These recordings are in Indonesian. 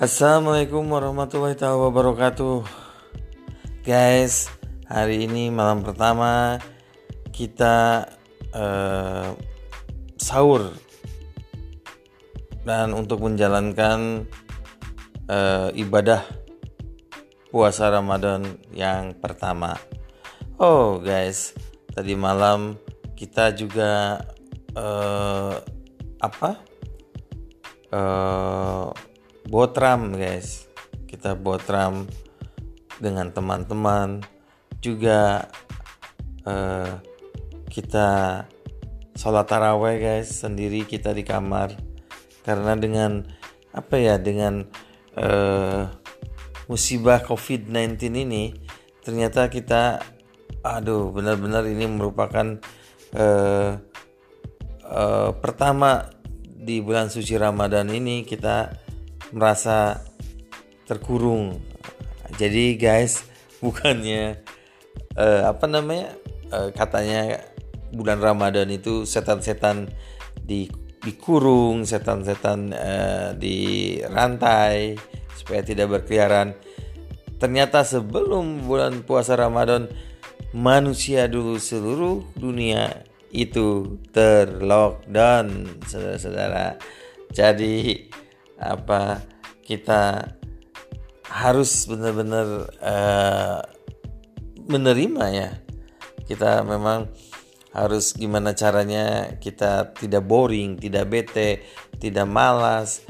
Assalamualaikum warahmatullahi wabarakatuh. Guys, hari ini malam pertama kita uh, sahur. Dan untuk menjalankan uh, ibadah puasa Ramadan yang pertama. Oh guys, tadi malam kita juga uh, apa? Uh, botram guys. Kita botram dengan teman-teman. Juga uh, kita sholat taraweh guys sendiri kita di kamar. Karena dengan apa ya dengan uh, musibah COVID-19 ini ternyata kita aduh benar-benar ini merupakan uh, uh, pertama di bulan suci Ramadan ini kita merasa terkurung. Jadi guys, bukannya uh, apa namanya? Uh, katanya bulan Ramadan itu setan-setan di dikurung, setan-setan uh, di rantai supaya tidak berkeliaran. Ternyata sebelum bulan puasa Ramadan manusia dulu seluruh dunia itu terlockdown saudara-saudara. Jadi apa kita harus benar-benar uh, menerima ya. Kita memang harus gimana caranya kita tidak boring tidak bete tidak malas.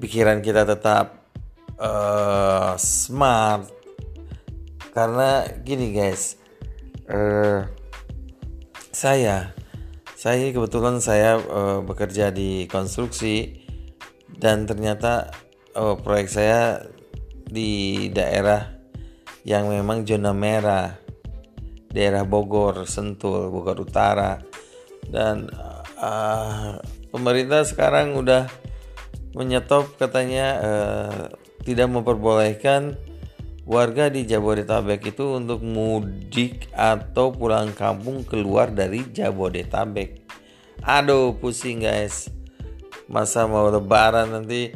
Pikiran kita tetap uh, smart. Karena gini guys uh, saya saya kebetulan saya uh, bekerja di konstruksi dan ternyata oh, proyek saya di daerah yang memang zona merah. Daerah Bogor Sentul Bogor Utara. Dan uh, pemerintah sekarang udah menyetop katanya uh, tidak memperbolehkan warga di Jabodetabek itu untuk mudik atau pulang kampung keluar dari Jabodetabek. Aduh pusing guys masa mau lebaran nanti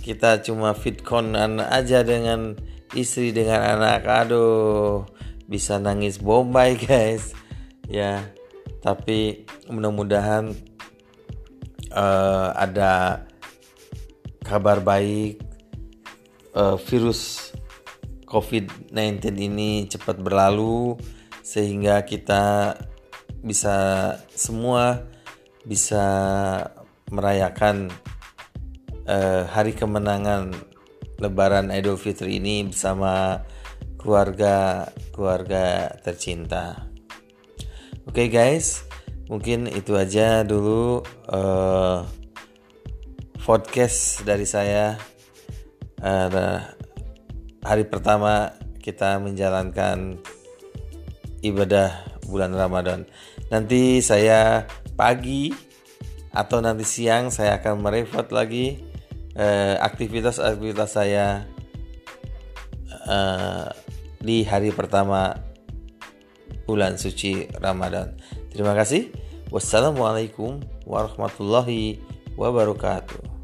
kita cuma fitkonan aja dengan istri dengan anak. Aduh bisa nangis bombay guys. Ya tapi mudah-mudahan uh, ada kabar baik uh, virus COVID-19 ini cepat berlalu sehingga kita bisa semua bisa merayakan uh, hari kemenangan Lebaran Idul Fitri ini bersama keluarga keluarga tercinta. Oke okay guys, mungkin itu aja dulu uh, podcast dari saya. Uh, hari pertama kita menjalankan ibadah bulan Ramadan. Nanti saya pagi atau nanti siang saya akan merepot lagi eh, aktivitas-aktivitas eh, saya eh, di hari pertama bulan suci Ramadan. Terima kasih. Wassalamualaikum warahmatullahi wabarakatuh.